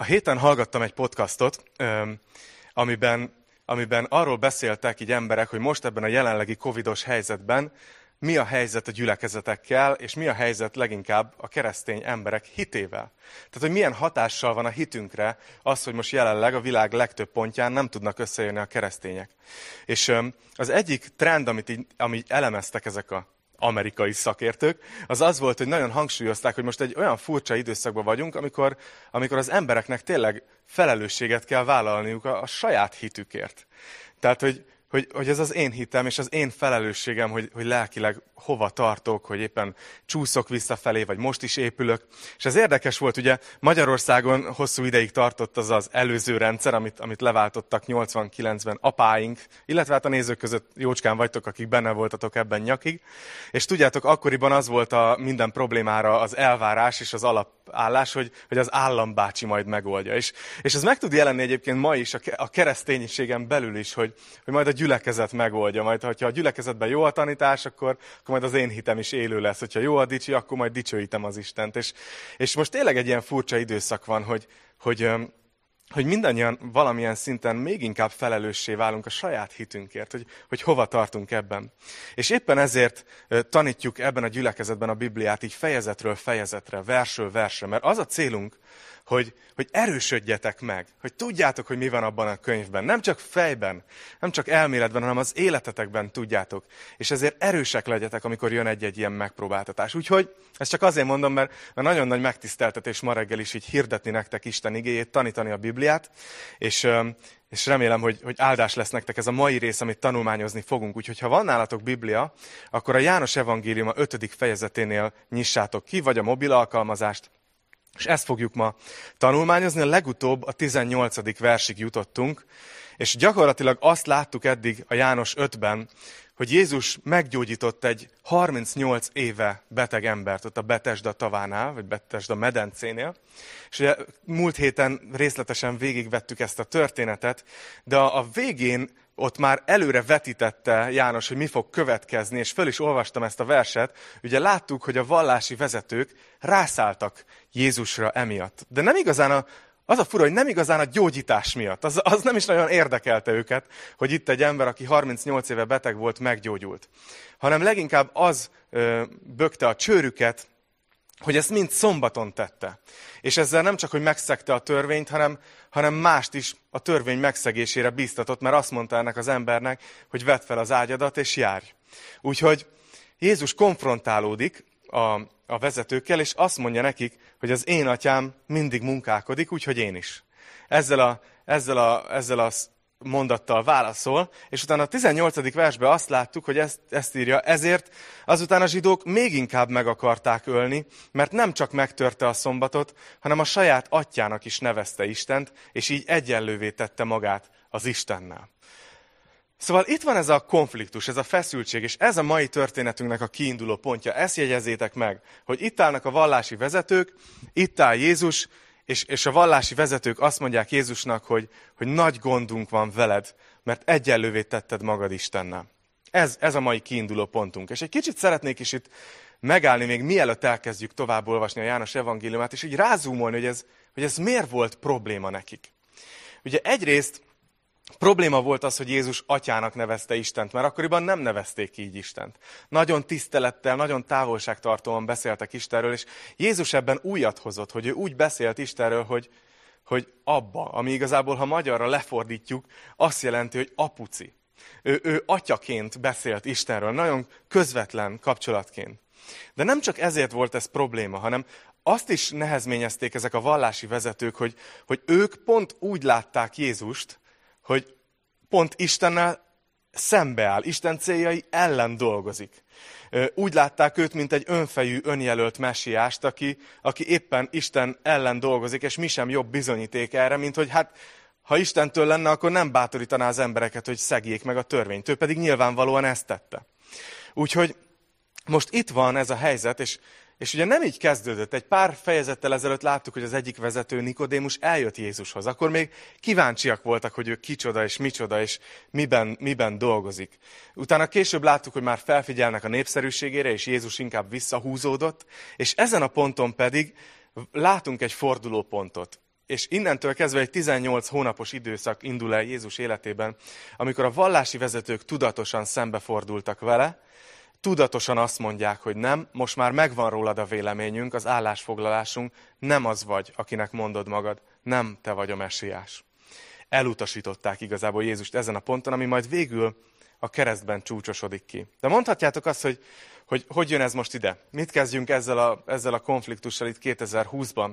A héten hallgattam egy podcastot, amiben, amiben arról beszéltek így emberek, hogy most ebben a jelenlegi covidos helyzetben mi a helyzet a gyülekezetekkel, és mi a helyzet leginkább a keresztény emberek hitével. Tehát, hogy milyen hatással van a hitünkre az, hogy most jelenleg a világ legtöbb pontján nem tudnak összejönni a keresztények. És az egyik trend, amit így, amit elemeztek ezek a amerikai szakértők, az az volt, hogy nagyon hangsúlyozták, hogy most egy olyan furcsa időszakban vagyunk, amikor, amikor az embereknek tényleg felelősséget kell vállalniuk a, a saját hitükért. Tehát, hogy, hogy, hogy ez az én hitem, és az én felelősségem, hogy, hogy lelkileg hova tartok, hogy éppen csúszok visszafelé, vagy most is épülök. És ez érdekes volt, ugye Magyarországon hosszú ideig tartott az az előző rendszer, amit, amit leváltottak 89-ben apáink, illetve hát a nézők között jócskán vagytok, akik benne voltatok ebben nyakig. És tudjátok, akkoriban az volt a minden problémára az elvárás és az alapállás, hogy, hogy az állambácsi majd megoldja. És, és ez meg tud jelenni egyébként ma is a kereszténységen belül is, hogy, hogy majd a gyülekezet megoldja. Majd, ha a gyülekezetben jó a tanítás, akkor, akkor majd az én hitem is élő lesz. Hogyha jó a dicsi, akkor majd dicsőítem az Istent. És, és most tényleg egy ilyen furcsa időszak van, hogy, hogy, hogy mindannyian valamilyen szinten még inkább felelőssé válunk a saját hitünkért, hogy, hogy hova tartunk ebben. És éppen ezért tanítjuk ebben a gyülekezetben a Bibliát így fejezetről fejezetre, versről versre, mert az a célunk, hogy, hogy erősödjetek meg, hogy tudjátok, hogy mi van abban a könyvben. Nem csak fejben, nem csak elméletben, hanem az életetekben tudjátok. És ezért erősek legyetek, amikor jön egy-egy ilyen megpróbáltatás. Úgyhogy ezt csak azért mondom, mert, mert nagyon nagy megtiszteltetés ma reggel is így hirdetni nektek Isten igéjét, tanítani a Bibliát, és, és remélem, hogy, hogy áldás lesz nektek ez a mai rész, amit tanulmányozni fogunk. Úgyhogy ha van nálatok Biblia, akkor a János Evangélium a 5. fejezeténél nyissátok ki, vagy a mobil alkalmazást, és ezt fogjuk ma tanulmányozni. A legutóbb a 18. versig jutottunk, és gyakorlatilag azt láttuk eddig a János 5-ben, hogy Jézus meggyógyított egy 38 éve beteg embert ott a Betesda tavánál, vagy Betesda medencénél. És ugye múlt héten részletesen végigvettük ezt a történetet, de a végén ott már előre vetítette János, hogy mi fog következni, és föl is olvastam ezt a verset. Ugye láttuk, hogy a vallási vezetők rászálltak Jézusra emiatt. De nem igazán a, az a fura, hogy nem igazán a gyógyítás miatt. Az, az nem is nagyon érdekelte őket, hogy itt egy ember, aki 38 éve beteg volt, meggyógyult. Hanem leginkább az ö, bökte a csőrüket, hogy ezt mind szombaton tette. És ezzel nem csak, hogy megszegte a törvényt, hanem, hanem mást is a törvény megszegésére biztatott, mert azt mondta ennek az embernek, hogy vedd fel az ágyadat és járj. Úgyhogy Jézus konfrontálódik a, a vezetőkkel, és azt mondja nekik, hogy az én atyám mindig munkálkodik, úgyhogy én is. Ezzel a, ezzel a, ezzel a mondattal válaszol, és utána a 18. versben azt láttuk, hogy ezt, ezt írja, ezért azután a zsidók még inkább meg akarták ölni, mert nem csak megtörte a szombatot, hanem a saját atyának is nevezte Istent, és így egyenlővé tette magát az Istennel. Szóval itt van ez a konfliktus, ez a feszültség, és ez a mai történetünknek a kiinduló pontja. Ezt jegyezzétek meg, hogy itt állnak a vallási vezetők, itt áll Jézus, és, és a vallási vezetők azt mondják Jézusnak, hogy, hogy nagy gondunk van veled, mert egyenlővé tetted magad Istennel. Ez, ez a mai kiinduló pontunk. És egy kicsit szeretnék is itt megállni, még mielőtt elkezdjük tovább olvasni a János evangéliumát, és így rázúmolni, hogy ez, hogy ez miért volt probléma nekik. Ugye egyrészt Probléma volt az, hogy Jézus atyának nevezte Istent, mert akkoriban nem nevezték így Istent. Nagyon tisztelettel, nagyon távolságtartóan beszéltek Istenről, és Jézus ebben újat hozott, hogy ő úgy beszélt Istenről, hogy, hogy abba, ami igazából, ha magyarra lefordítjuk, azt jelenti, hogy apuci. Ő, ő atyaként beszélt Istenről, nagyon közvetlen kapcsolatként. De nem csak ezért volt ez probléma, hanem azt is nehezményezték ezek a vallási vezetők, hogy, hogy ők pont úgy látták Jézust, hogy pont Istennel szembeáll, Isten céljai ellen dolgozik. Úgy látták őt, mint egy önfejű, önjelölt messiást, aki, aki éppen Isten ellen dolgozik, és mi sem jobb bizonyíték erre, mint hogy hát, ha Istentől lenne, akkor nem bátorítaná az embereket, hogy szegjék meg a törvényt. Ő pedig nyilvánvalóan ezt tette. Úgyhogy most itt van ez a helyzet, és és ugye nem így kezdődött. Egy pár fejezettel ezelőtt láttuk, hogy az egyik vezető Nikodémus eljött Jézushoz. Akkor még kíváncsiak voltak, hogy ő kicsoda és micsoda, és miben, miben dolgozik. Utána később láttuk, hogy már felfigyelnek a népszerűségére, és Jézus inkább visszahúzódott. És ezen a ponton pedig látunk egy fordulópontot. és innentől kezdve egy 18 hónapos időszak indul el Jézus életében, amikor a vallási vezetők tudatosan szembefordultak vele, tudatosan azt mondják, hogy nem, most már megvan rólad a véleményünk, az állásfoglalásunk, nem az vagy, akinek mondod magad, nem te vagy a messiás. Elutasították igazából Jézust ezen a ponton, ami majd végül a keresztben csúcsosodik ki. De mondhatjátok azt, hogy hogy, hogy jön ez most ide. Mit kezdjünk ezzel a, ezzel a konfliktussal itt 2020-ban?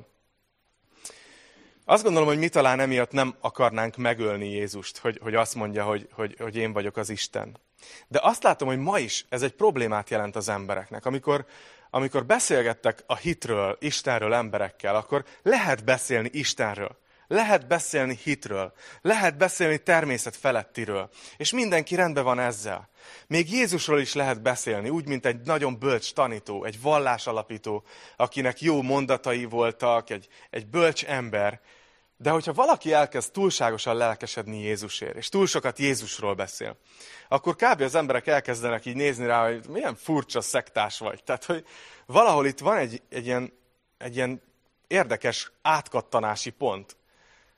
Azt gondolom, hogy mi talán emiatt nem akarnánk megölni Jézust, hogy, hogy azt mondja, hogy, hogy, hogy én vagyok az Isten. De azt látom, hogy ma is ez egy problémát jelent az embereknek. Amikor, amikor beszélgettek a hitről, Istenről emberekkel, akkor lehet beszélni Istenről. Lehet beszélni hitről, lehet beszélni természet felettiről, és mindenki rendben van ezzel. Még Jézusról is lehet beszélni, úgy, mint egy nagyon bölcs tanító, egy vallásalapító, akinek jó mondatai voltak, egy, egy bölcs ember, de hogyha valaki elkezd túlságosan lelkesedni Jézusért, és túl sokat Jézusról beszél, akkor kb. az emberek elkezdenek így nézni rá, hogy milyen furcsa szektás vagy. Tehát, hogy valahol itt van egy, egy, ilyen, egy ilyen érdekes átkattanási pont,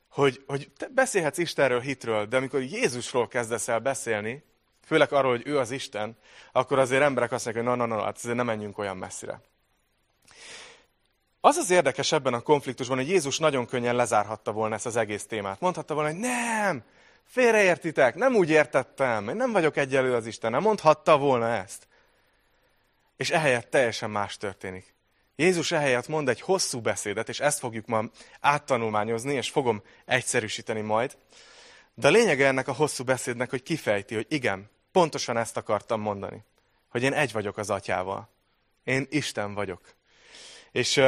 hogy, hogy te beszélhetsz Istenről, hitről, de amikor Jézusról kezdesz el beszélni, főleg arról, hogy ő az Isten, akkor azért emberek azt mondják, hogy na, na, na, hát azért nem menjünk olyan messzire. Az az érdekes ebben a konfliktusban, hogy Jézus nagyon könnyen lezárhatta volna ezt az egész témát. Mondhatta volna, hogy nem, félreértitek, nem úgy értettem, én nem vagyok egyelő az Nem Mondhatta volna ezt. És ehelyett teljesen más történik. Jézus ehelyett mond egy hosszú beszédet, és ezt fogjuk ma áttanulmányozni, és fogom egyszerűsíteni majd. De a lényege ennek a hosszú beszédnek, hogy kifejti, hogy igen, pontosan ezt akartam mondani. Hogy én egy vagyok az atyával. Én Isten vagyok. És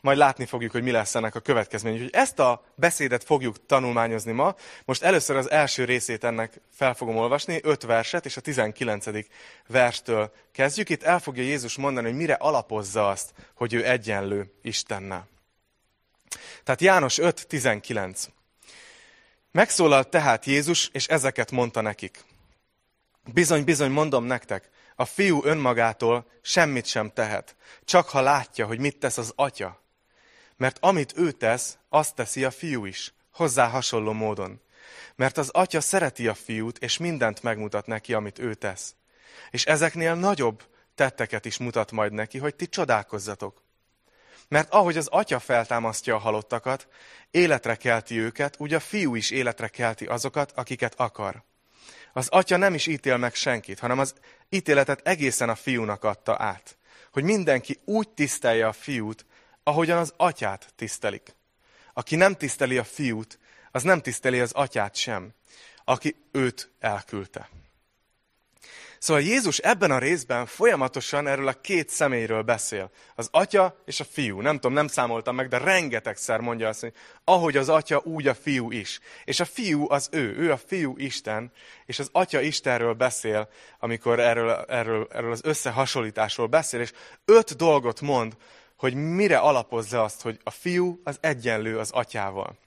majd látni fogjuk, hogy mi lesz ennek a következmény. Úgyhogy ezt a beszédet fogjuk tanulmányozni ma. Most először az első részét ennek fel fogom olvasni, öt verset, és a 19. verstől kezdjük. Itt el fogja Jézus mondani, hogy mire alapozza azt, hogy ő egyenlő Istennel. Tehát János 5.19. Megszólalt tehát Jézus, és ezeket mondta nekik. Bizony, bizony, mondom nektek, a fiú önmagától semmit sem tehet, csak ha látja, hogy mit tesz az atya, mert amit ő tesz, azt teszi a fiú is, hozzá hasonló módon. Mert az atya szereti a fiút, és mindent megmutat neki, amit ő tesz. És ezeknél nagyobb tetteket is mutat majd neki, hogy ti csodálkozzatok. Mert ahogy az atya feltámasztja a halottakat, életre kelti őket, úgy a fiú is életre kelti azokat, akiket akar. Az atya nem is ítél meg senkit, hanem az ítéletet egészen a fiúnak adta át. Hogy mindenki úgy tisztelje a fiút, ahogyan az atyát tisztelik. Aki nem tiszteli a fiút, az nem tiszteli az atyát sem, aki őt elküldte. Szóval Jézus ebben a részben folyamatosan erről a két személyről beszél. Az atya és a fiú. Nem tudom, nem számoltam meg, de rengetegszer mondja azt, hogy ahogy az atya, úgy a fiú is. És a fiú az ő, ő a fiú Isten, és az atya Istenről beszél, amikor erről, erről, erről az összehasonlításról beszél, és öt dolgot mond, hogy mire alapozza azt, hogy a fiú az egyenlő az atyával.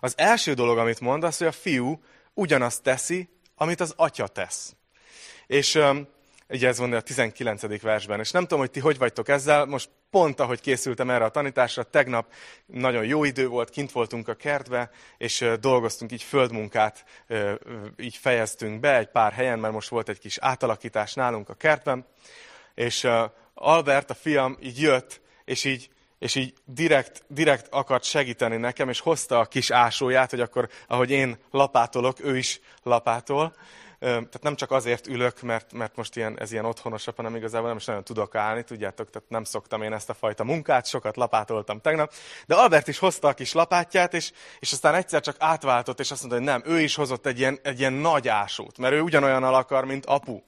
Az első dolog, amit mond, az, hogy a fiú ugyanazt teszi, amit az atya tesz. És ugye ez van a 19. versben, és nem tudom, hogy ti hogy vagytok ezzel, most pont ahogy készültem erre a tanításra, tegnap nagyon jó idő volt, kint voltunk a kertbe, és dolgoztunk így földmunkát, így fejeztünk be egy pár helyen, mert most volt egy kis átalakítás nálunk a kertben, és Albert, a fiam, így jött, és így, és így direkt, direkt akart segíteni nekem, és hozta a kis ásóját, hogy akkor, ahogy én lapátolok, ő is lapátol. Tehát nem csak azért ülök, mert, mert most ilyen, ez ilyen otthonosabb, hanem igazából nem is nagyon tudok állni, tudjátok, tehát nem szoktam én ezt a fajta munkát, sokat lapátoltam tegnap. De Albert is hozta a kis lapátját, és, és aztán egyszer csak átváltott, és azt mondta, hogy nem, ő is hozott egy ilyen, egy ilyen nagy ásót, mert ő ugyanolyan akar, mint apu.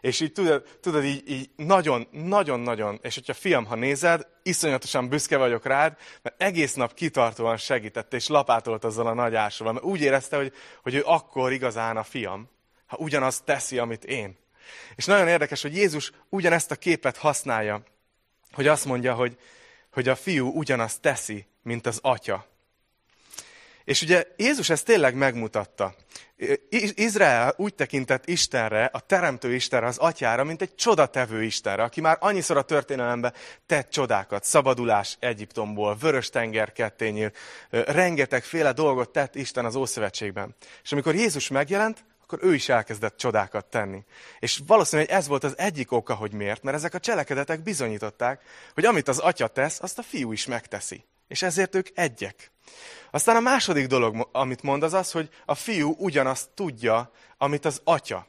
És így tudod, tudod így, így nagyon, nagyon, nagyon, és hogyha fiam, ha nézed, iszonyatosan büszke vagyok rád, mert egész nap kitartóan segített, és lapátolt azzal a nagy ásóval, mert úgy érezte, hogy, hogy ő akkor igazán a fiam, ha ugyanazt teszi, amit én. És nagyon érdekes, hogy Jézus ugyanezt a képet használja, hogy azt mondja, hogy, hogy a fiú ugyanazt teszi, mint az atya. És ugye Jézus ezt tényleg megmutatta. Izrael úgy tekintett Istenre, a teremtő Istenre, az atyára, mint egy csodatevő Istenre, aki már annyiszor a történelemben tett csodákat. Szabadulás Egyiptomból, vörös tenger kettényél, rengetegféle dolgot tett Isten az Ószövetségben. És amikor Jézus megjelent, akkor ő is elkezdett csodákat tenni. És valószínűleg ez volt az egyik oka, hogy miért, mert ezek a cselekedetek bizonyították, hogy amit az atya tesz, azt a fiú is megteszi. És ezért ők egyek. Aztán a második dolog, amit mond, az az, hogy a fiú ugyanazt tudja, amit az atya.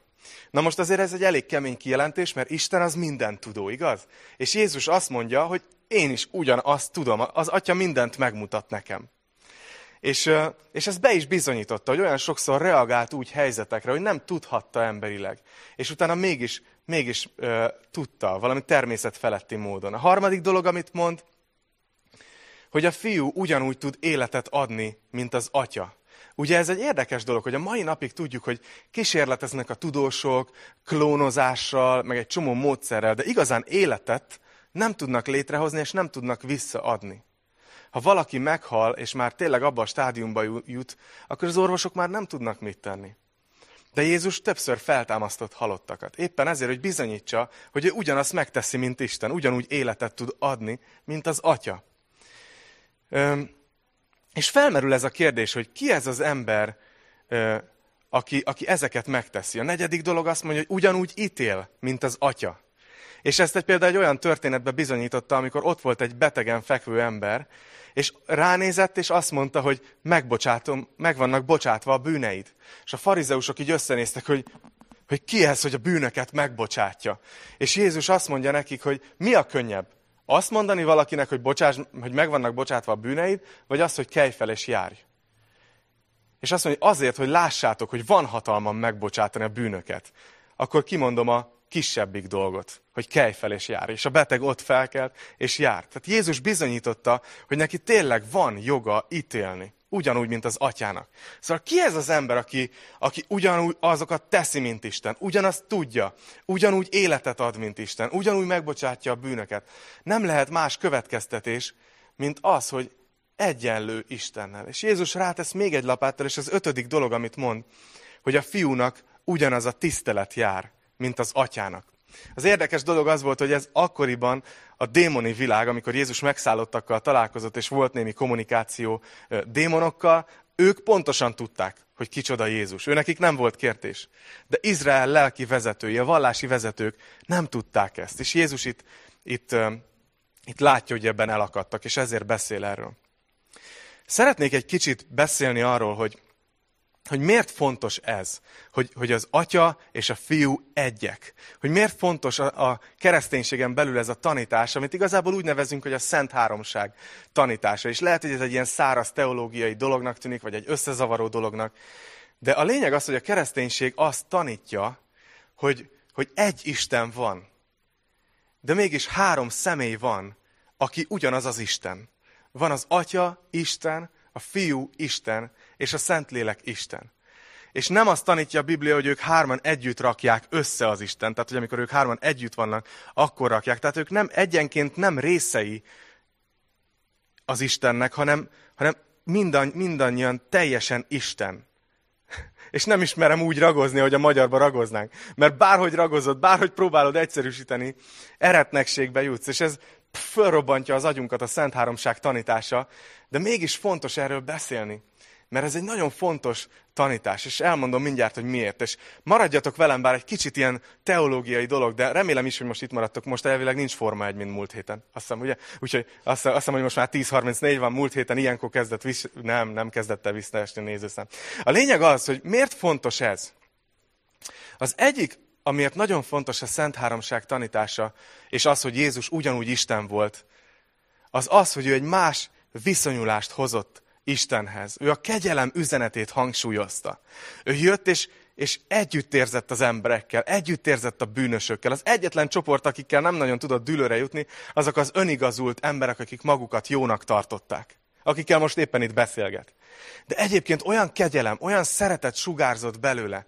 Na most azért ez egy elég kemény kijelentés, mert Isten az minden tudó, igaz? És Jézus azt mondja, hogy én is ugyanazt tudom, az atya mindent megmutat nekem. És, és ez be is bizonyította, hogy olyan sokszor reagált úgy helyzetekre, hogy nem tudhatta emberileg. És utána mégis, mégis uh, tudta, valami természetfeletti módon. A harmadik dolog, amit mond, hogy a fiú ugyanúgy tud életet adni, mint az atya. Ugye ez egy érdekes dolog, hogy a mai napig tudjuk, hogy kísérleteznek a tudósok klónozással, meg egy csomó módszerrel, de igazán életet nem tudnak létrehozni, és nem tudnak visszaadni. Ha valaki meghal, és már tényleg abba a stádiumba jut, akkor az orvosok már nem tudnak mit tenni. De Jézus többször feltámasztott halottakat. Éppen ezért, hogy bizonyítsa, hogy ő ugyanazt megteszi, mint Isten, ugyanúgy életet tud adni, mint az Atya. És felmerül ez a kérdés, hogy ki ez az ember, aki, aki ezeket megteszi. A negyedik dolog azt mondja, hogy ugyanúgy ítél, mint az atya. És ezt egy például egy olyan történetbe bizonyította, amikor ott volt egy betegen fekvő ember, és ránézett, és azt mondta, hogy megbocsátom, meg vannak bocsátva a bűneid. És a farizeusok így összenéztek, hogy, hogy ki ez, hogy a bűnöket megbocsátja. És Jézus azt mondja nekik, hogy mi a könnyebb? Azt mondani valakinek, hogy, bocsáss, hogy meg vannak bocsátva a bűneid, vagy azt, hogy kelj fel és járj. És azt mondja, hogy azért, hogy lássátok, hogy van hatalmam megbocsátani a bűnöket, akkor kimondom a kisebbik dolgot, hogy kelj fel és jár. És a beteg ott felkelt és jár. Tehát Jézus bizonyította, hogy neki tényleg van joga ítélni. Ugyanúgy, mint az atyának. Szóval ki ez az ember, aki, aki ugyanúgy azokat teszi, mint Isten? Ugyanazt tudja. Ugyanúgy életet ad, mint Isten. Ugyanúgy megbocsátja a bűnöket. Nem lehet más következtetés, mint az, hogy egyenlő Istennel. És Jézus rátesz még egy lapáttal, és az ötödik dolog, amit mond, hogy a fiúnak ugyanaz a tisztelet jár, mint az atyának. Az érdekes dolog az volt, hogy ez akkoriban a démoni világ, amikor Jézus megszállottakkal találkozott, és volt némi kommunikáció démonokkal, ők pontosan tudták, hogy kicsoda Jézus. Ő nekik nem volt kérdés. De Izrael lelki vezetői, a vallási vezetők nem tudták ezt. És Jézus itt, itt, itt látja, hogy ebben elakadtak, és ezért beszél erről. Szeretnék egy kicsit beszélni arról, hogy hogy miért fontos ez, hogy, hogy az atya és a fiú egyek. Hogy miért fontos a, a kereszténységen belül ez a tanítás, amit igazából úgy nevezünk, hogy a Szent Háromság tanítása. És lehet, hogy ez egy ilyen száraz teológiai dolognak tűnik, vagy egy összezavaró dolognak. De a lényeg az, hogy a kereszténység azt tanítja, hogy, hogy egy Isten van. De mégis három személy van, aki ugyanaz az Isten. Van az Atya, Isten, a Fiú, Isten, és a Szentlélek Isten. És nem azt tanítja a Biblia, hogy ők hárman együtt rakják össze az Isten, tehát hogy amikor ők hárman együtt vannak, akkor rakják. Tehát ők nem egyenként nem részei az Istennek, hanem, hanem mindanny, mindannyian teljesen Isten. És nem ismerem úgy ragozni, hogy a magyarba ragoznánk. Mert bárhogy ragozod, bárhogy próbálod egyszerűsíteni, eretnekségbe jutsz. És ez fölrobbantja az agyunkat a Szent Háromság tanítása, de mégis fontos erről beszélni. Mert ez egy nagyon fontos tanítás, és elmondom mindjárt, hogy miért. És maradjatok velem, bár egy kicsit ilyen teológiai dolog, de remélem is, hogy most itt maradtok. Most elvileg nincs Forma egy, mint múlt héten. Azt hiszem, ugye? Úgyhogy azt hiszem, hogy most már 10.34 van, múlt héten ilyenkor kezdett vis... Nem, nem kezdett el visszaesni nézőszám. A lényeg az, hogy miért fontos ez? Az egyik, amiért nagyon fontos a Szent Háromság tanítása, és az, hogy Jézus ugyanúgy Isten volt, az az, hogy ő egy más viszonyulást hozott Istenhez. Ő a kegyelem üzenetét hangsúlyozta. Ő jött és, és együtt érzett az emberekkel, együtt érzett a bűnösökkel. Az egyetlen csoport, akikkel nem nagyon tudott dülőre jutni, azok az önigazult emberek, akik magukat jónak tartották. Akikkel most éppen itt beszélget. De egyébként olyan kegyelem, olyan szeretet sugárzott belőle,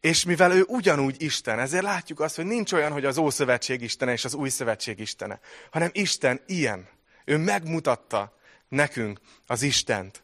és mivel ő ugyanúgy Isten, ezért látjuk azt, hogy nincs olyan, hogy az Ószövetség Istene és az Új Szövetség Istene, hanem Isten ilyen. Ő megmutatta, nekünk az Istent.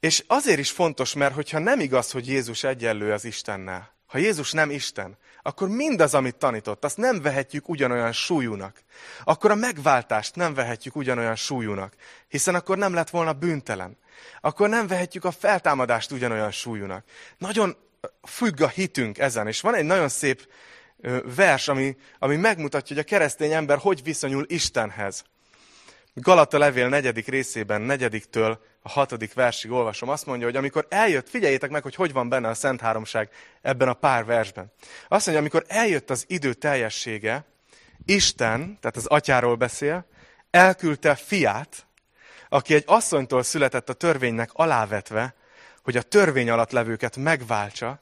És azért is fontos, mert hogyha nem igaz, hogy Jézus egyenlő az Istennel, ha Jézus nem Isten, akkor mindaz, amit tanított, azt nem vehetjük ugyanolyan súlyúnak. Akkor a megváltást nem vehetjük ugyanolyan súlyúnak, hiszen akkor nem lett volna bűntelen. Akkor nem vehetjük a feltámadást ugyanolyan súlyúnak. Nagyon függ a hitünk ezen, és van egy nagyon szép vers, ami, ami megmutatja, hogy a keresztény ember hogy viszonyul Istenhez. Galata levél negyedik részében, negyediktől a hatodik versig olvasom, azt mondja, hogy amikor eljött, figyeljétek meg, hogy hogy van benne a Szent Háromság ebben a pár versben. Azt mondja, amikor eljött az idő teljessége, Isten, tehát az atyáról beszél, elküldte fiát, aki egy asszonytól született a törvénynek alávetve, hogy a törvény alatt levőket megváltsa,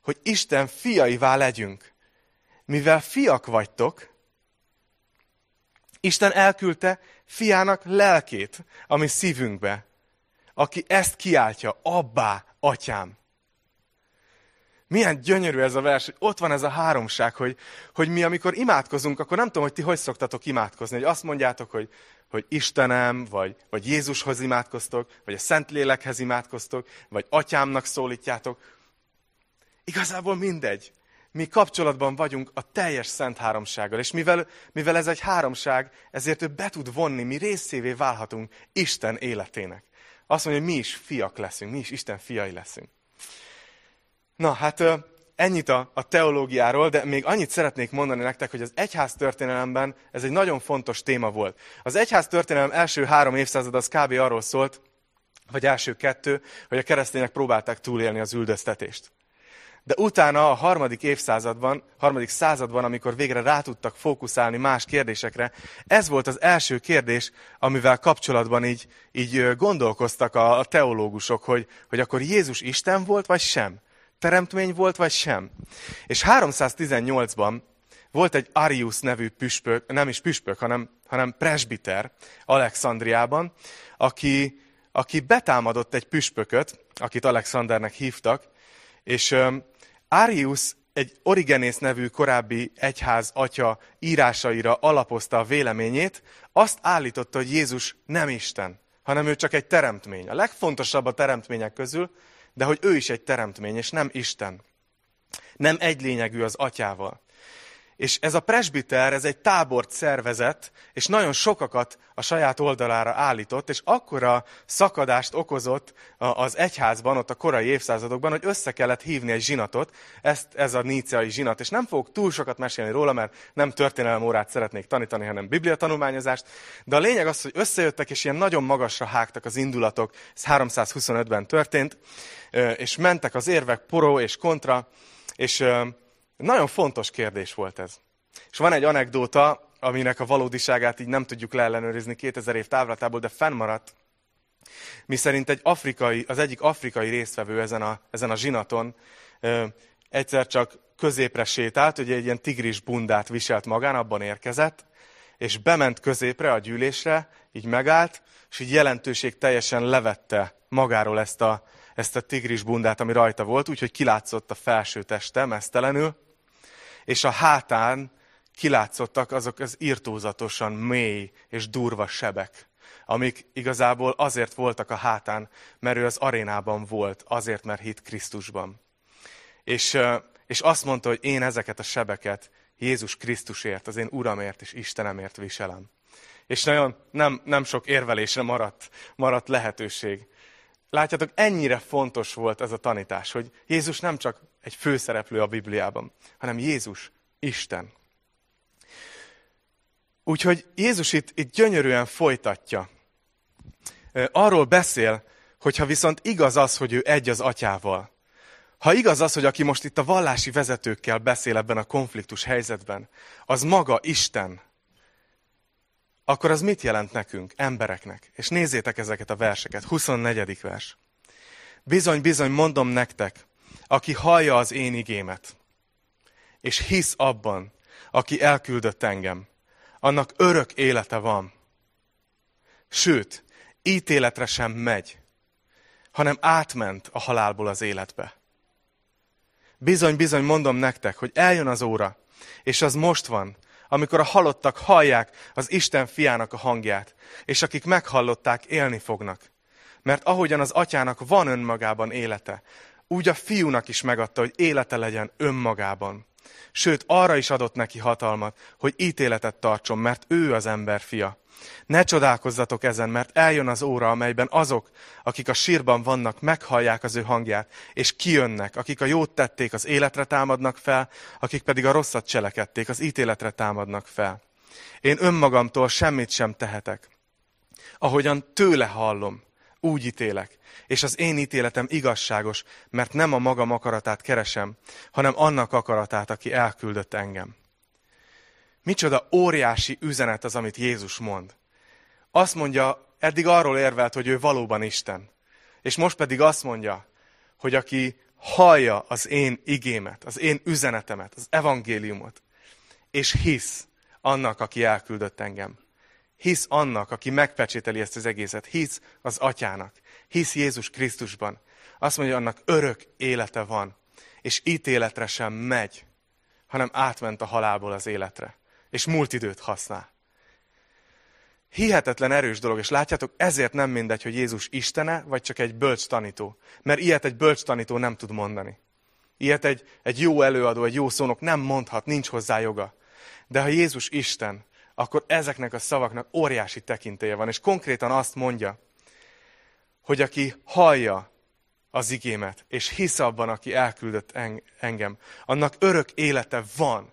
hogy Isten fiaivá legyünk. Mivel fiak vagytok, Isten elküldte fiának lelkét, ami szívünkbe, aki ezt kiáltja, abbá, atyám. Milyen gyönyörű ez a vers, ott van ez a háromság, hogy, hogy mi amikor imádkozunk, akkor nem tudom, hogy ti hogy szoktatok imádkozni, hogy azt mondjátok, hogy, hogy Istenem, vagy, vagy Jézushoz imádkoztok, vagy a Szentlélekhez imádkoztok, vagy atyámnak szólítjátok. Igazából mindegy mi kapcsolatban vagyunk a teljes szent háromsággal. És mivel, mivel ez egy háromság, ezért ő be tud vonni, mi részévé válhatunk Isten életének. Azt mondja, hogy mi is fiak leszünk, mi is Isten fiai leszünk. Na, hát ennyit a, a teológiáról, de még annyit szeretnék mondani nektek, hogy az egyház történelemben ez egy nagyon fontos téma volt. Az egyház történelem első három évszázad az kb. arról szólt, vagy első kettő, hogy a keresztények próbálták túlélni az üldöztetést. De utána a harmadik évszázadban, harmadik században, amikor végre rá tudtak fókuszálni más kérdésekre, ez volt az első kérdés, amivel kapcsolatban így, így gondolkoztak a, teológusok, hogy, hogy akkor Jézus Isten volt, vagy sem? Teremtmény volt, vagy sem? És 318-ban volt egy Arius nevű püspök, nem is püspök, hanem, hanem presbiter Alexandriában, aki, aki betámadott egy püspököt, akit Alexandernek hívtak, és Arius egy Origenész nevű korábbi egyház atya írásaira alapozta a véleményét, azt állította, hogy Jézus nem Isten, hanem ő csak egy teremtmény. A legfontosabb a teremtmények közül, de hogy ő is egy teremtmény, és nem Isten. Nem egy lényegű az atyával. És ez a presbiter, ez egy tábort szervezett, és nagyon sokakat a saját oldalára állított, és akkora szakadást okozott az egyházban, ott a korai évszázadokban, hogy össze kellett hívni egy zsinatot, ezt, ez a níceai zsinat. És nem fogok túl sokat mesélni róla, mert nem történelem órát szeretnék tanítani, hanem biblia tanulmányozást. De a lényeg az, hogy összejöttek, és ilyen nagyon magasra hágtak az indulatok, ez 325-ben történt, és mentek az érvek poró és kontra, és nagyon fontos kérdés volt ez. És van egy anekdóta, aminek a valódiságát így nem tudjuk leellenőrizni 2000 év távlatából, de fennmaradt, mi szerint egy afrikai, az egyik afrikai résztvevő ezen a, ezen a zsinaton ö, egyszer csak középre sétált, ugye egy ilyen tigris bundát viselt magán, abban érkezett, és bement középre a gyűlésre, így megállt, és így jelentőség teljesen levette magáról ezt a, ezt a tigris bundát, ami rajta volt, úgyhogy kilátszott a felső teste mesztelenül, és a hátán kilátszottak azok az irtózatosan mély és durva sebek, amik igazából azért voltak a hátán, mert ő az arénában volt, azért, mert hit Krisztusban. És, és azt mondta, hogy én ezeket a sebeket Jézus Krisztusért, az én Uramért és Istenemért viselem. És nagyon nem, nem sok érvelésre maradt, maradt lehetőség. Látjátok, ennyire fontos volt ez a tanítás, hogy Jézus nem csak egy főszereplő a Bibliában, hanem Jézus Isten. Úgyhogy Jézus itt, itt gyönyörűen folytatja. Arról beszél, hogyha viszont igaz az, hogy ő egy az atyával, ha igaz az, hogy aki most itt a vallási vezetőkkel beszél ebben a konfliktus helyzetben, az maga Isten, akkor az mit jelent nekünk, embereknek? És nézzétek ezeket a verseket. 24. vers. Bizony, bizony, mondom nektek, aki hallja az én igémet, és hisz abban, aki elküldött engem, annak örök élete van. Sőt, ítéletre sem megy, hanem átment a halálból az életbe. Bizony, bizony mondom nektek, hogy eljön az óra, és az most van, amikor a halottak hallják az Isten fiának a hangját, és akik meghallották, élni fognak. Mert ahogyan az atyának van önmagában élete, úgy a fiúnak is megadta, hogy élete legyen önmagában. Sőt, arra is adott neki hatalmat, hogy ítéletet tartson, mert ő az ember fia. Ne csodálkozzatok ezen, mert eljön az óra, amelyben azok, akik a sírban vannak, meghallják az ő hangját, és kijönnek, akik a jót tették, az életre támadnak fel, akik pedig a rosszat cselekedték, az ítéletre támadnak fel. Én önmagamtól semmit sem tehetek. Ahogyan tőle hallom, úgy ítélek. És az én ítéletem igazságos, mert nem a magam akaratát keresem, hanem annak akaratát, aki elküldött engem. Micsoda óriási üzenet az, amit Jézus mond. Azt mondja, eddig arról érvelt, hogy ő valóban Isten. És most pedig azt mondja, hogy aki hallja az én igémet, az én üzenetemet, az evangéliumot, és hisz annak, aki elküldött engem. Hisz annak, aki megpecsételi ezt az egészet. Hisz az atyának. Hisz Jézus Krisztusban. Azt mondja, annak örök élete van. És ítéletre sem megy, hanem átment a halálból az életre és múlt időt használ. Hihetetlen erős dolog, és látjátok, ezért nem mindegy, hogy Jézus Istene, vagy csak egy bölcs tanító. Mert ilyet egy bölcs tanító nem tud mondani. Ilyet egy, egy jó előadó, egy jó szónok nem mondhat, nincs hozzá joga. De ha Jézus Isten, akkor ezeknek a szavaknak óriási tekintélye van. És konkrétan azt mondja, hogy aki hallja az igémet, és hisz abban, aki elküldött engem, annak örök élete van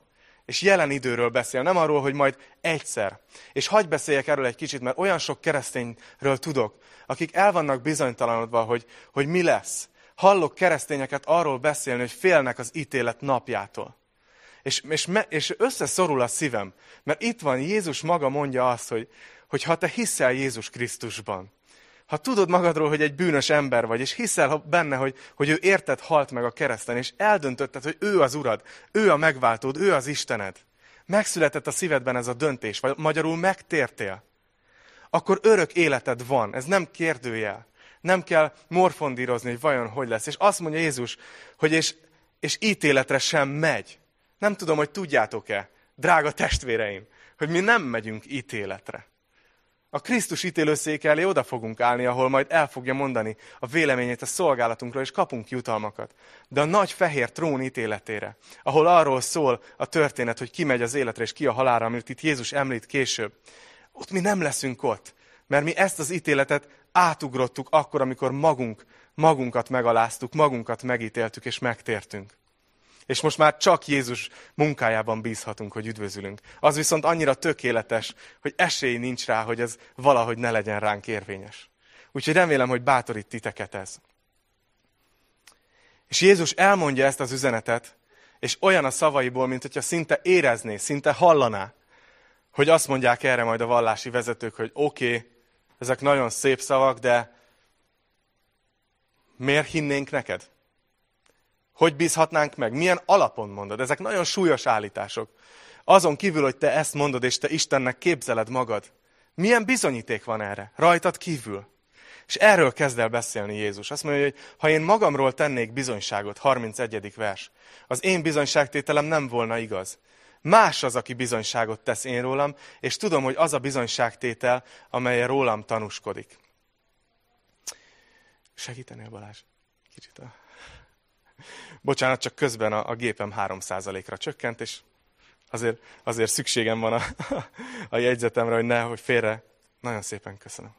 és jelen időről beszél, nem arról, hogy majd egyszer. És hagyj beszéljek erről egy kicsit, mert olyan sok keresztényről tudok, akik el vannak bizonytalanodva, hogy, hogy mi lesz. Hallok keresztényeket arról beszélni, hogy félnek az ítélet napjától. És, és, me, és összeszorul a szívem, mert itt van, Jézus maga mondja azt, hogy, hogy ha te hiszel Jézus Krisztusban, ha tudod magadról, hogy egy bűnös ember vagy, és hiszel benne, hogy, hogy ő érted halt meg a kereszten, és eldöntötted, hogy ő az urad, ő a megváltód, ő az Istened, megszületett a szívedben ez a döntés, vagy magyarul megtértél, akkor örök életed van. Ez nem kérdőjel. Nem kell morfondírozni, hogy vajon hogy lesz. És azt mondja Jézus, hogy és, és ítéletre sem megy. Nem tudom, hogy tudjátok-e, drága testvéreim, hogy mi nem megyünk ítéletre. A Krisztus ítélőszék elé oda fogunk állni, ahol majd el fogja mondani a véleményét a szolgálatunkról, és kapunk jutalmakat. De a nagy fehér trón ítéletére, ahol arról szól a történet, hogy ki megy az életre, és ki a halára, amit itt Jézus említ később, ott mi nem leszünk ott. Mert mi ezt az ítéletet átugrottuk akkor, amikor magunk, magunkat megaláztuk, magunkat megítéltük és megtértünk. És most már csak Jézus munkájában bízhatunk, hogy üdvözülünk. Az viszont annyira tökéletes, hogy esély nincs rá, hogy ez valahogy ne legyen ránk érvényes. Úgyhogy remélem, hogy bátorít titeket ez. És Jézus elmondja ezt az üzenetet, és olyan a szavaiból, mint hogyha szinte érezné, szinte hallaná, hogy azt mondják erre majd a vallási vezetők, hogy oké, okay, ezek nagyon szép szavak, de miért hinnénk neked? Hogy bízhatnánk meg? Milyen alapon mondod? Ezek nagyon súlyos állítások. Azon kívül, hogy te ezt mondod, és te Istennek képzeled magad. Milyen bizonyíték van erre? Rajtad kívül. És erről kezd el beszélni Jézus. Azt mondja, hogy ha én magamról tennék bizonyságot, 31. vers, az én bizonyságtételem nem volna igaz. Más az, aki bizonyságot tesz én rólam, és tudom, hogy az a bizonyságtétel, amely rólam tanúskodik. Segítenél Balázs? Kicsit a... Bocsánat, csak közben a, a gépem 3%-ra csökkent, és azért, azért szükségem van a, a jegyzetemre, hogy ne, hogy félre. Nagyon szépen köszönöm.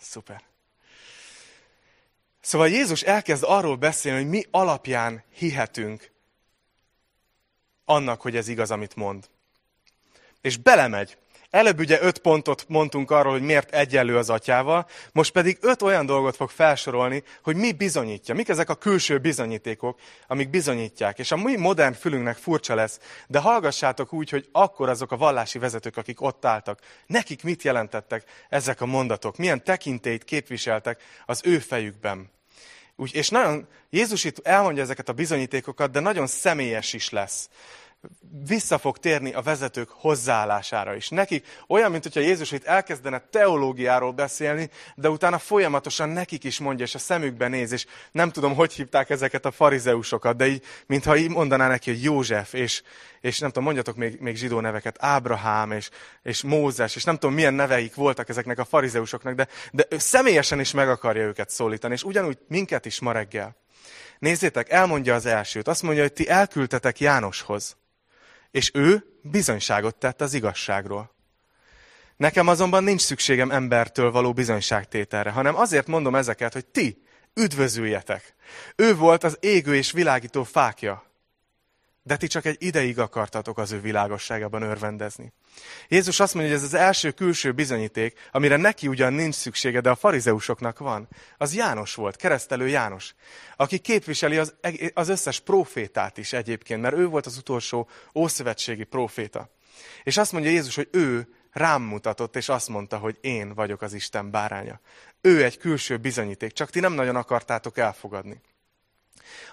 Szuper. Szóval Jézus elkezd arról beszélni, hogy mi alapján hihetünk annak, hogy ez igaz, amit mond. És belemegy Előbb ugye öt pontot mondtunk arról, hogy miért egyenlő az atyával, most pedig öt olyan dolgot fog felsorolni, hogy mi bizonyítja. Mik ezek a külső bizonyítékok, amik bizonyítják. És a mi modern fülünknek furcsa lesz, de hallgassátok úgy, hogy akkor azok a vallási vezetők, akik ott álltak, nekik mit jelentettek ezek a mondatok, milyen tekintélyt képviseltek az ő fejükben. Úgy, és nagyon, Jézus itt elmondja ezeket a bizonyítékokat, de nagyon személyes is lesz vissza fog térni a vezetők hozzáállására is. Nekik olyan, mint hogyha Jézus itt elkezdene teológiáról beszélni, de utána folyamatosan nekik is mondja, és a szemükbe néz, és nem tudom, hogy hívták ezeket a farizeusokat, de így, mintha így mondaná neki, hogy József, és, és nem tudom, mondjatok még, még zsidó neveket, Ábrahám, és, és Mózes, és nem tudom, milyen neveik voltak ezeknek a farizeusoknak, de, de ő személyesen is meg akarja őket szólítani, és ugyanúgy minket is ma reggel. Nézzétek, elmondja az elsőt. Azt mondja, hogy ti elküldtetek Jánoshoz. És ő bizonyságot tett az igazságról. Nekem azonban nincs szükségem embertől való bizonyságtételre, hanem azért mondom ezeket, hogy ti üdvözüljetek. Ő volt az égő és világító fákja, de ti csak egy ideig akartatok az ő világosságában örvendezni. Jézus azt mondja, hogy ez az első külső bizonyíték, amire neki ugyan nincs szüksége, de a farizeusoknak van. Az János volt, keresztelő János, aki képviseli az, az összes profétát is egyébként, mert ő volt az utolsó ószövetségi proféta. És azt mondja Jézus, hogy ő rám mutatott, és azt mondta, hogy én vagyok az Isten báránya. Ő egy külső bizonyíték, csak ti nem nagyon akartátok elfogadni.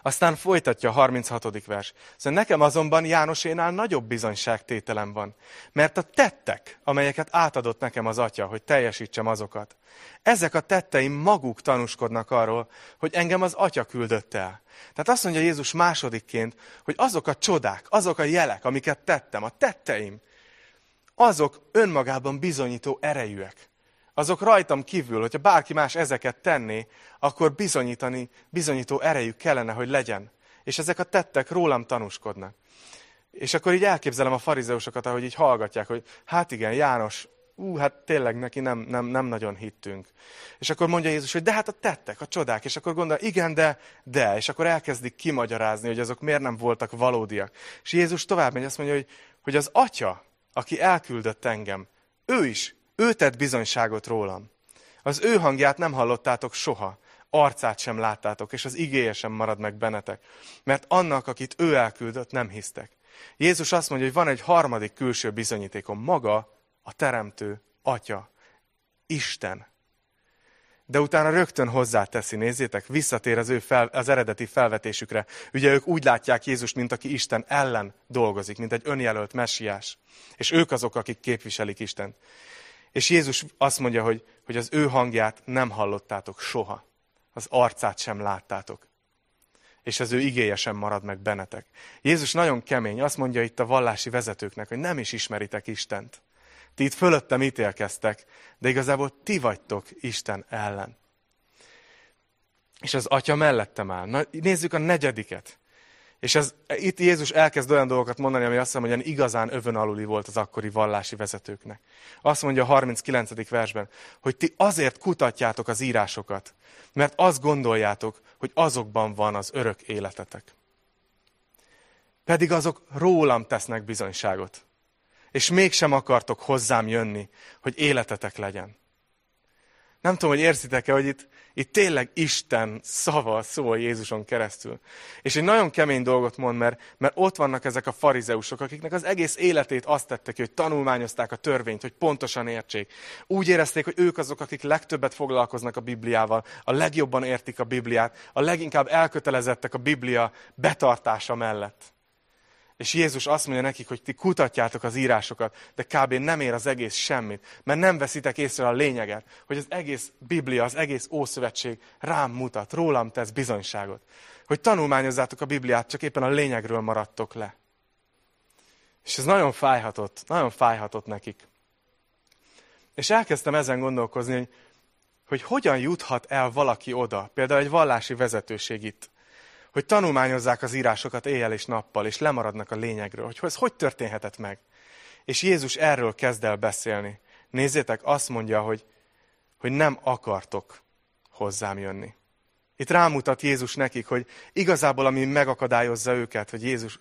Aztán folytatja a 36. vers. Szóval nekem azonban Jánosénál nagyobb bizonyságtételem van, mert a tettek, amelyeket átadott nekem az atya, hogy teljesítsem azokat, ezek a tetteim maguk tanúskodnak arról, hogy engem az atya küldött el. Tehát azt mondja Jézus másodikként, hogy azok a csodák, azok a jelek, amiket tettem, a tetteim, azok önmagában bizonyító erejűek azok rajtam kívül, hogyha bárki más ezeket tenné, akkor bizonyítani, bizonyító erejük kellene, hogy legyen. És ezek a tettek rólam tanúskodnak. És akkor így elképzelem a farizeusokat, ahogy így hallgatják, hogy hát igen, János, ú, hát tényleg neki nem, nem, nem nagyon hittünk. És akkor mondja Jézus, hogy de hát a tettek, a csodák, és akkor gondol, igen, de, de, és akkor elkezdik kimagyarázni, hogy azok miért nem voltak valódiak. És Jézus tovább megy, azt mondja, hogy, hogy az atya, aki elküldött engem, ő is ő tett bizonyságot rólam. Az ő hangját nem hallottátok soha, arcát sem láttátok, és az igéje sem marad meg bennetek. Mert annak, akit ő elküldött, nem hisztek. Jézus azt mondja, hogy van egy harmadik külső bizonyítékom, maga a teremtő atya, Isten. De utána rögtön hozzáteszi, nézzétek, visszatér az ő fel, az eredeti felvetésükre. Ugye ők úgy látják Jézust, mint aki Isten ellen dolgozik, mint egy önjelölt messiás. És ők azok, akik képviselik Istent. És Jézus azt mondja, hogy, hogy az ő hangját nem hallottátok soha. Az arcát sem láttátok. És az ő igéje sem marad meg bennetek. Jézus nagyon kemény. Azt mondja itt a vallási vezetőknek, hogy nem is ismeritek Istent. Ti itt fölöttem ítélkeztek, de igazából ti vagytok Isten ellen. És az atya mellettem áll. Na, nézzük a negyediket. És ez, itt Jézus elkezd olyan dolgokat mondani, ami azt mondja, hogy igazán övön aluli volt az akkori vallási vezetőknek. Azt mondja a 39. versben, hogy ti azért kutatjátok az írásokat, mert azt gondoljátok, hogy azokban van az örök életetek. Pedig azok rólam tesznek bizonyságot. És mégsem akartok hozzám jönni, hogy életetek legyen. Nem tudom, hogy érzitek-e, hogy itt, itt tényleg Isten szava szól Jézuson keresztül. És egy nagyon kemény dolgot mond, mert, mert ott vannak ezek a farizeusok, akiknek az egész életét azt tettek, hogy tanulmányozták a törvényt, hogy pontosan értsék. Úgy érezték, hogy ők azok, akik legtöbbet foglalkoznak a Bibliával, a legjobban értik a Bibliát, a leginkább elkötelezettek a Biblia betartása mellett. És Jézus azt mondja nekik, hogy ti kutatjátok az írásokat, de kb. nem ér az egész semmit, mert nem veszitek észre a lényeget, hogy az egész Biblia, az egész Ószövetség rám mutat, rólam tesz bizonyságot. Hogy tanulmányozzátok a Bibliát, csak éppen a lényegről maradtok le. És ez nagyon fájhatott, nagyon fájhatott nekik. És elkezdtem ezen gondolkozni, hogy, hogy hogyan juthat el valaki oda, például egy vallási vezetőség itt, hogy tanulmányozzák az írásokat éjjel és nappal, és lemaradnak a lényegről, hogy ez hogy történhetett meg. És Jézus erről kezd el beszélni. Nézzétek, azt mondja, hogy, hogy nem akartok hozzám jönni. Itt rámutat Jézus nekik, hogy igazából ami megakadályozza őket, hogy Jézus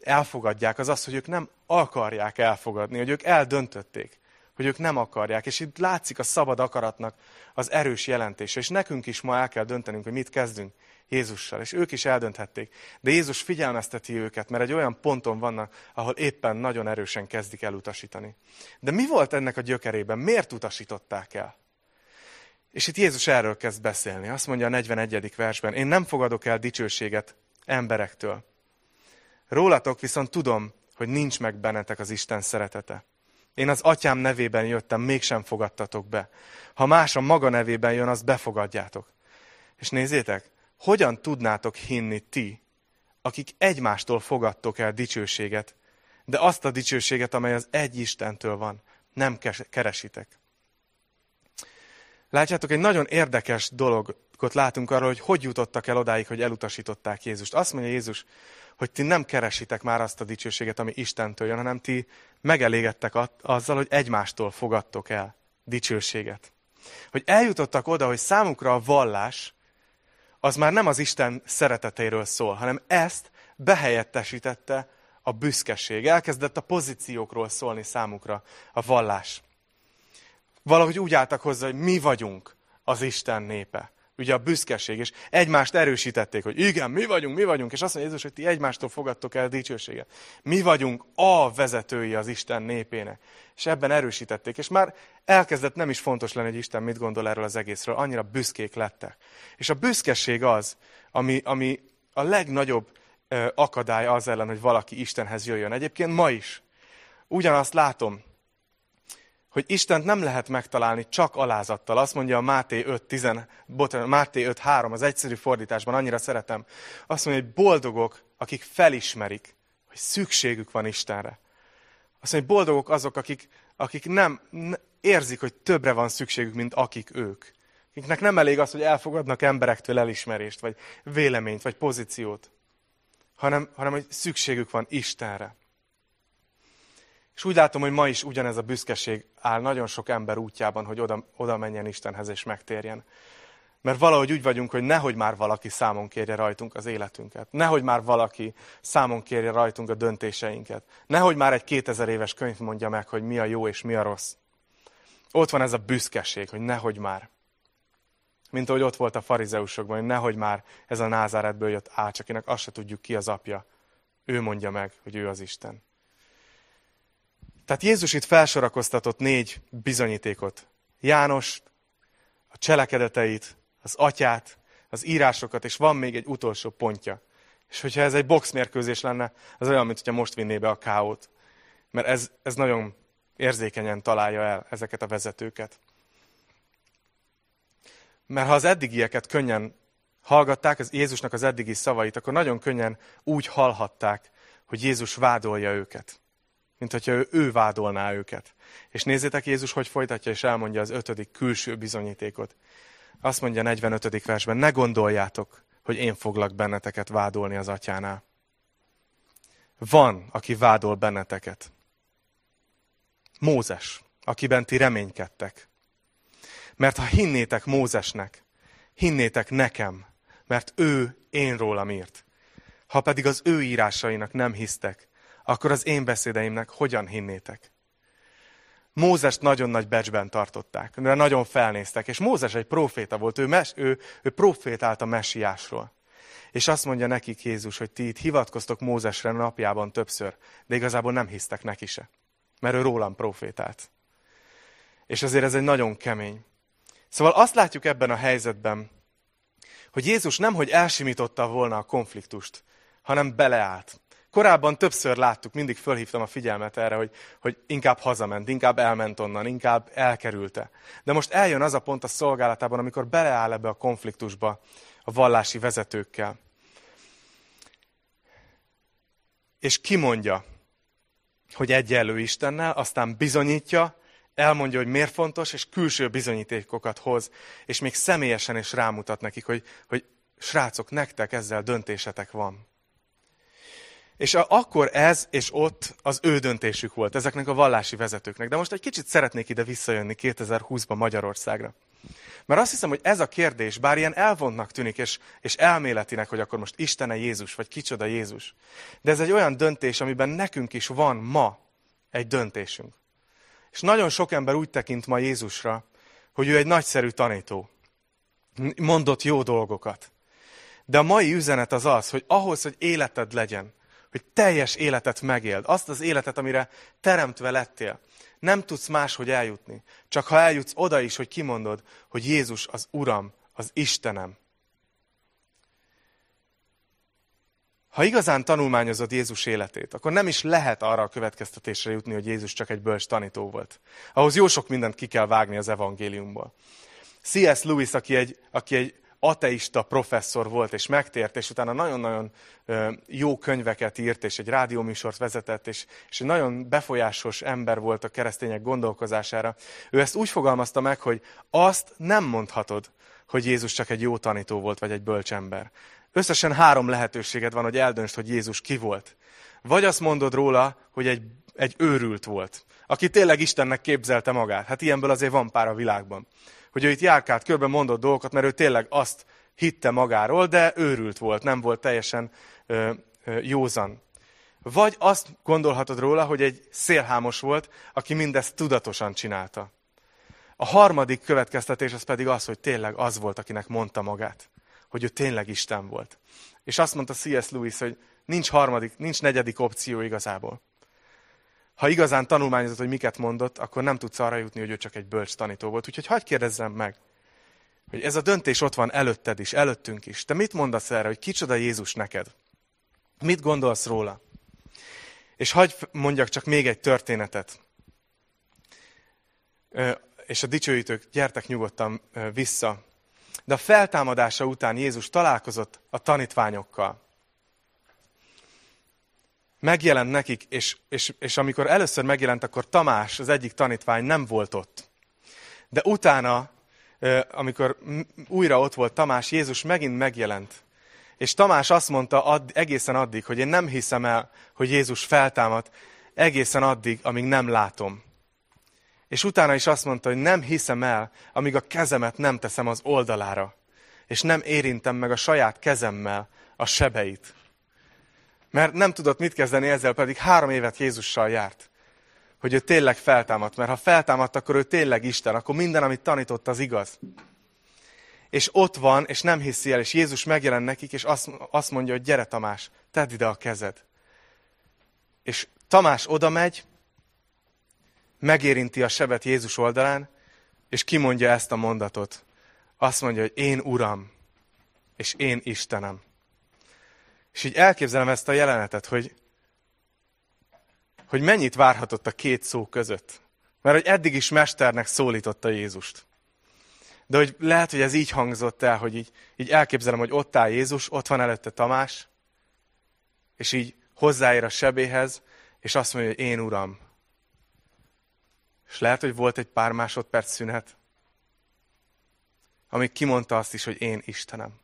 elfogadják, az az, hogy ők nem akarják elfogadni, hogy ők eldöntötték, hogy ők nem akarják. És itt látszik a szabad akaratnak az erős jelentése. És nekünk is ma el kell döntenünk, hogy mit kezdünk. Jézussal, és ők is eldönthették. De Jézus figyelmezteti őket, mert egy olyan ponton vannak, ahol éppen nagyon erősen kezdik elutasítani. De mi volt ennek a gyökerében? Miért utasították el? És itt Jézus erről kezd beszélni. Azt mondja a 41. versben, én nem fogadok el dicsőséget emberektől. Rólatok viszont tudom, hogy nincs meg bennetek az Isten szeretete. Én az atyám nevében jöttem, mégsem fogadtatok be. Ha más a maga nevében jön, azt befogadjátok. És nézzétek, hogyan tudnátok hinni ti, akik egymástól fogadtok el dicsőséget, de azt a dicsőséget, amely az egy Istentől van, nem keresitek. Látjátok, egy nagyon érdekes dologot látunk arról, hogy hogy jutottak el odáig, hogy elutasították Jézust. Azt mondja Jézus, hogy ti nem keresitek már azt a dicsőséget, ami Istentől jön, hanem ti megelégedtek azzal, hogy egymástól fogadtok el dicsőséget. Hogy eljutottak oda, hogy számukra a vallás az már nem az Isten szeretetéről szól, hanem ezt behelyettesítette a büszkeség. Elkezdett a pozíciókról szólni számukra a vallás. Valahogy úgy álltak hozzá, hogy mi vagyunk az Isten népe ugye a büszkeség, és egymást erősítették, hogy igen, mi vagyunk, mi vagyunk, és azt mondja Jézus, hogy ti egymástól fogadtok el dicsőséget. Mi vagyunk a vezetői az Isten népének. És ebben erősítették, és már elkezdett nem is fontos lenni, hogy Isten mit gondol erről az egészről, annyira büszkék lettek. És a büszkeség az, ami, ami a legnagyobb akadály az ellen, hogy valaki Istenhez jöjjön. Egyébként ma is. Ugyanazt látom, hogy Istent nem lehet megtalálni csak alázattal. Azt mondja a Máté 5, 10, bocsánat, Máté 5, 3, az egyszerű fordításban, annyira szeretem. Azt mondja, hogy boldogok, akik felismerik, hogy szükségük van Istenre. Azt mondja, hogy boldogok azok, akik, akik nem érzik, hogy többre van szükségük, mint akik ők. Akiknek nem elég az, hogy elfogadnak emberektől elismerést, vagy véleményt, vagy pozíciót, hanem, hanem hogy szükségük van Istenre. És úgy látom, hogy ma is ugyanez a büszkeség áll nagyon sok ember útjában, hogy oda, oda menjen Istenhez és megtérjen. Mert valahogy úgy vagyunk, hogy nehogy már valaki számon kérje rajtunk az életünket. Nehogy már valaki számon kérje rajtunk a döntéseinket. Nehogy már egy 2000 éves könyv mondja meg, hogy mi a jó és mi a rossz. Ott van ez a büszkeség, hogy nehogy már. Mint ahogy ott volt a farizeusokban, hogy nehogy már ez a názáretből jött ács, akinek azt se tudjuk ki az apja. Ő mondja meg, hogy ő az Isten. Tehát Jézus itt felsorakoztatott négy bizonyítékot. János, a cselekedeteit, az atyát, az írásokat, és van még egy utolsó pontja. És hogyha ez egy boxmérkőzés lenne, az olyan, mint hogyha most vinné be a káót. Mert ez, ez nagyon érzékenyen találja el ezeket a vezetőket. Mert ha az eddigieket könnyen hallgatták, az Jézusnak az eddigi szavait, akkor nagyon könnyen úgy hallhatták, hogy Jézus vádolja őket mint hogyha ő, ő vádolná őket. És nézzétek, Jézus hogy folytatja, és elmondja az ötödik külső bizonyítékot. Azt mondja a 45. versben, ne gondoljátok, hogy én foglak benneteket vádolni az atyánál. Van, aki vádol benneteket. Mózes, akiben ti reménykedtek. Mert ha hinnétek Mózesnek, hinnétek nekem, mert ő én rólam írt. Ha pedig az ő írásainak nem hisztek, akkor az én beszédeimnek hogyan hinnétek? Mózest nagyon nagy becsben tartották, de nagyon felnéztek, és Mózes egy proféta volt, ő, mes, ő, ő profétált a messiásról. És azt mondja nekik Jézus, hogy ti itt hivatkoztok Mózesre napjában többször, de igazából nem hisztek neki se, mert ő rólam profétált. És azért ez egy nagyon kemény. Szóval azt látjuk ebben a helyzetben, hogy Jézus nemhogy elsimította volna a konfliktust, hanem beleállt. Korábban többször láttuk, mindig fölhívtam a figyelmet erre, hogy, hogy inkább hazament, inkább elment onnan, inkább elkerülte. De most eljön az a pont a szolgálatában, amikor beleáll ebbe a konfliktusba a vallási vezetőkkel. És kimondja, hogy egyenlő Istennel, aztán bizonyítja, elmondja, hogy miért fontos, és külső bizonyítékokat hoz, és még személyesen is rámutat nekik, hogy, hogy srácok, nektek ezzel döntésetek van. És akkor ez és ott az ő döntésük volt, ezeknek a vallási vezetőknek. De most egy kicsit szeretnék ide visszajönni 2020-ban Magyarországra. Mert azt hiszem, hogy ez a kérdés, bár ilyen elvontnak tűnik, és, és elméletinek, hogy akkor most Istene Jézus, vagy kicsoda Jézus, de ez egy olyan döntés, amiben nekünk is van ma egy döntésünk. És nagyon sok ember úgy tekint ma Jézusra, hogy ő egy nagyszerű tanító. Mondott jó dolgokat. De a mai üzenet az az, hogy ahhoz, hogy életed legyen, hogy teljes életet megéld, azt az életet, amire teremtve lettél. Nem tudsz máshogy eljutni. Csak ha eljutsz oda is, hogy kimondod, hogy Jézus az Uram, az Istenem. Ha igazán tanulmányozod Jézus életét, akkor nem is lehet arra a következtetésre jutni, hogy Jézus csak egy bölcs tanító volt. Ahhoz jó sok mindent ki kell vágni az evangéliumból. C.S. Lewis, aki egy, aki egy ateista professzor volt, és megtért, és utána nagyon-nagyon jó könyveket írt, és egy rádióműsort vezetett, és, és egy nagyon befolyásos ember volt a keresztények gondolkozására. Ő ezt úgy fogalmazta meg, hogy azt nem mondhatod, hogy Jézus csak egy jó tanító volt, vagy egy bölcs ember. Összesen három lehetőséged van, hogy eldöntsd, hogy Jézus ki volt. Vagy azt mondod róla, hogy egy, egy őrült volt, aki tényleg Istennek képzelte magát. Hát ilyenből azért van pár a világban hogy ő itt járkált körbe mondott dolgokat, mert ő tényleg azt hitte magáról, de őrült volt, nem volt teljesen ö, ö, józan. Vagy azt gondolhatod róla, hogy egy szélhámos volt, aki mindezt tudatosan csinálta. A harmadik következtetés az pedig az, hogy tényleg az volt, akinek mondta magát. Hogy ő tényleg Isten volt. És azt mondta C.S. Lewis, hogy nincs harmadik, nincs negyedik opció igazából ha igazán tanulmányozod, hogy miket mondott, akkor nem tudsz arra jutni, hogy ő csak egy bölcs tanító volt. Úgyhogy hagyd kérdezzem meg, hogy ez a döntés ott van előtted is, előttünk is. Te mit mondasz erre, hogy kicsoda Jézus neked? Mit gondolsz róla? És hagyd mondjak csak még egy történetet. És a dicsőítők, gyertek nyugodtan vissza. De a feltámadása után Jézus találkozott a tanítványokkal megjelent nekik, és, és, és amikor először megjelent, akkor Tamás, az egyik tanítvány nem volt ott. De utána, amikor újra ott volt Tamás, Jézus megint megjelent. És Tamás azt mondta add, egészen addig, hogy én nem hiszem el, hogy Jézus feltámadt, egészen addig, amíg nem látom. És utána is azt mondta, hogy nem hiszem el, amíg a kezemet nem teszem az oldalára, és nem érintem meg a saját kezemmel a sebeit. Mert nem tudott mit kezdeni ezzel, pedig három évet Jézussal járt. Hogy ő tényleg feltámadt. Mert ha feltámadt, akkor ő tényleg Isten. Akkor minden, amit tanított, az igaz. És ott van, és nem hiszi el, és Jézus megjelen nekik, és azt, azt mondja, hogy gyere Tamás, tedd ide a kezed. És Tamás oda megy, megérinti a sebet Jézus oldalán, és kimondja ezt a mondatot. Azt mondja, hogy én Uram, és én Istenem. És így elképzelem ezt a jelenetet, hogy, hogy mennyit várhatott a két szó között. Mert hogy eddig is mesternek szólította Jézust. De hogy lehet, hogy ez így hangzott el, hogy így, így elképzelem, hogy ott áll Jézus, ott van előtte Tamás, és így hozzáér a sebéhez, és azt mondja, hogy én Uram. És lehet, hogy volt egy pár másodperc szünet, amíg kimondta azt is, hogy én Istenem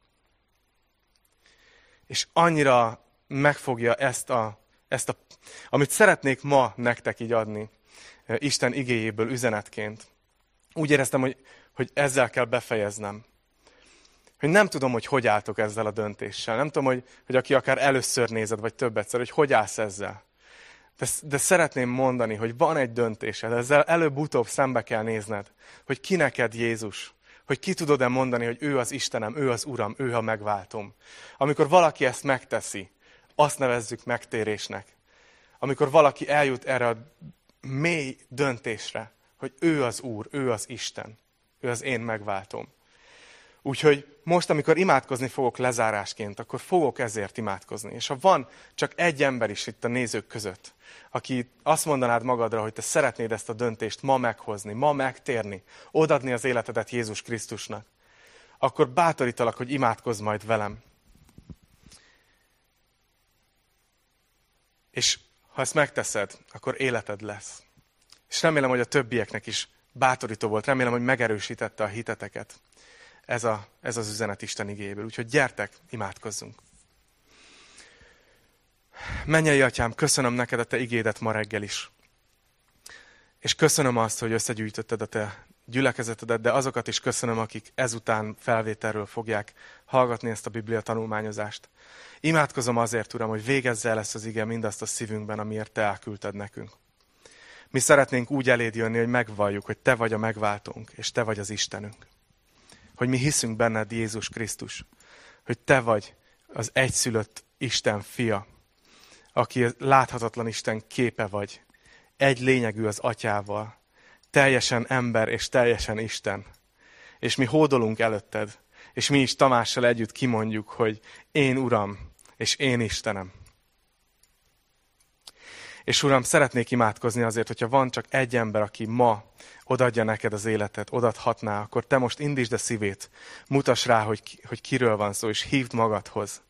és annyira megfogja ezt a, ezt a, amit szeretnék ma nektek így adni, eh, Isten igéjéből üzenetként. Úgy éreztem, hogy, hogy ezzel kell befejeznem. Hogy nem tudom, hogy hogy álltok ezzel a döntéssel. Nem tudom, hogy, hogy aki akár először nézed, vagy többetszer, hogy hogy állsz ezzel. De, de szeretném mondani, hogy van egy döntésed, ezzel előbb-utóbb szembe kell nézned, hogy ki neked Jézus hogy ki tudod-e mondani, hogy ő az Istenem, ő az Uram, ő a megváltom. Amikor valaki ezt megteszi, azt nevezzük megtérésnek. Amikor valaki eljut erre a mély döntésre, hogy ő az Úr, ő az Isten, ő az én megváltom. Úgyhogy most, amikor imádkozni fogok lezárásként, akkor fogok ezért imádkozni. És ha van csak egy ember is itt a nézők között, aki azt mondanád magadra, hogy te szeretnéd ezt a döntést ma meghozni, ma megtérni, odadni az életedet Jézus Krisztusnak, akkor bátorítalak, hogy imádkozz majd velem. És ha ezt megteszed, akkor életed lesz. És remélem, hogy a többieknek is bátorító volt, remélem, hogy megerősítette a hiteteket ez, a, ez az üzenet Isten igéből. Úgyhogy gyertek, imádkozzunk. Mennyei atyám, köszönöm neked a te igédet ma reggel is. És köszönöm azt, hogy összegyűjtötted a te gyülekezetedet, de azokat is köszönöm, akik ezután felvételről fogják hallgatni ezt a Biblia tanulmányozást. Imádkozom azért, Uram, hogy végezze el ezt az ige mindazt a szívünkben, amiért Te elküldted nekünk. Mi szeretnénk úgy eléd jönni, hogy megvalljuk, hogy Te vagy a megváltónk, és Te vagy az Istenünk hogy mi hiszünk benned, Jézus Krisztus, hogy te vagy az egyszülött Isten fia, aki láthatatlan Isten képe vagy, egy lényegű az atyával, teljesen ember és teljesen Isten. És mi hódolunk előtted, és mi is Tamással együtt kimondjuk, hogy én Uram, és én Istenem. És Uram, szeretnék imádkozni azért, hogyha van csak egy ember, aki ma odadja neked az életet, odathatná, akkor te most indítsd a szívét, mutass rá, hogy, hogy kiről van szó, és hívd magadhoz.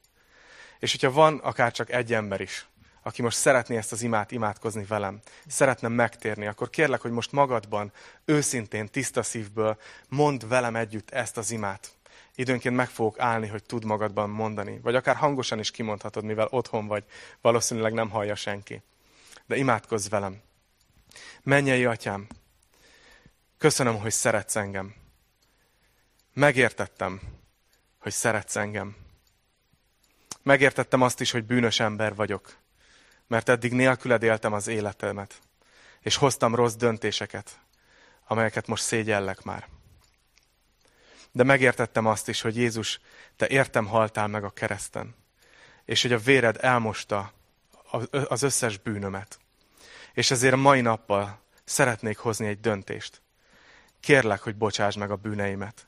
És hogyha van akár csak egy ember is, aki most szeretné ezt az imát imádkozni velem, szeretne megtérni, akkor kérlek, hogy most magadban, őszintén, tiszta szívből mondd velem együtt ezt az imát. Időnként meg fogok állni, hogy tud magadban mondani. Vagy akár hangosan is kimondhatod, mivel otthon vagy, valószínűleg nem hallja senki. De imádkozz velem. Mennyei atyám, köszönöm, hogy szeretsz engem. Megértettem, hogy szeretsz engem. Megértettem azt is, hogy bűnös ember vagyok mert eddig nélküled éltem az életemet, és hoztam rossz döntéseket, amelyeket most szégyellek már. De megértettem azt is, hogy Jézus, te értem haltál meg a kereszten, és hogy a véred elmosta az összes bűnömet. És ezért a mai nappal szeretnék hozni egy döntést. Kérlek, hogy bocsáss meg a bűneimet.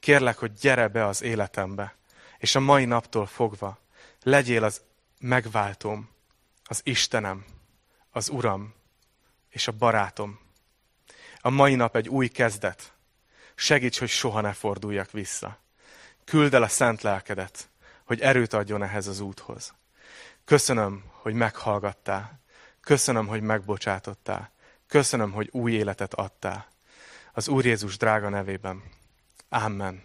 Kérlek, hogy gyere be az életembe, és a mai naptól fogva legyél az megváltóm, az Istenem, az Uram és a barátom. A mai nap egy új kezdet. Segíts, hogy soha ne forduljak vissza. Küld el a szent lelkedet, hogy erőt adjon ehhez az úthoz. Köszönöm, hogy meghallgattál. Köszönöm, hogy megbocsátottál. Köszönöm, hogy új életet adtál. Az Úr Jézus drága nevében. Amen.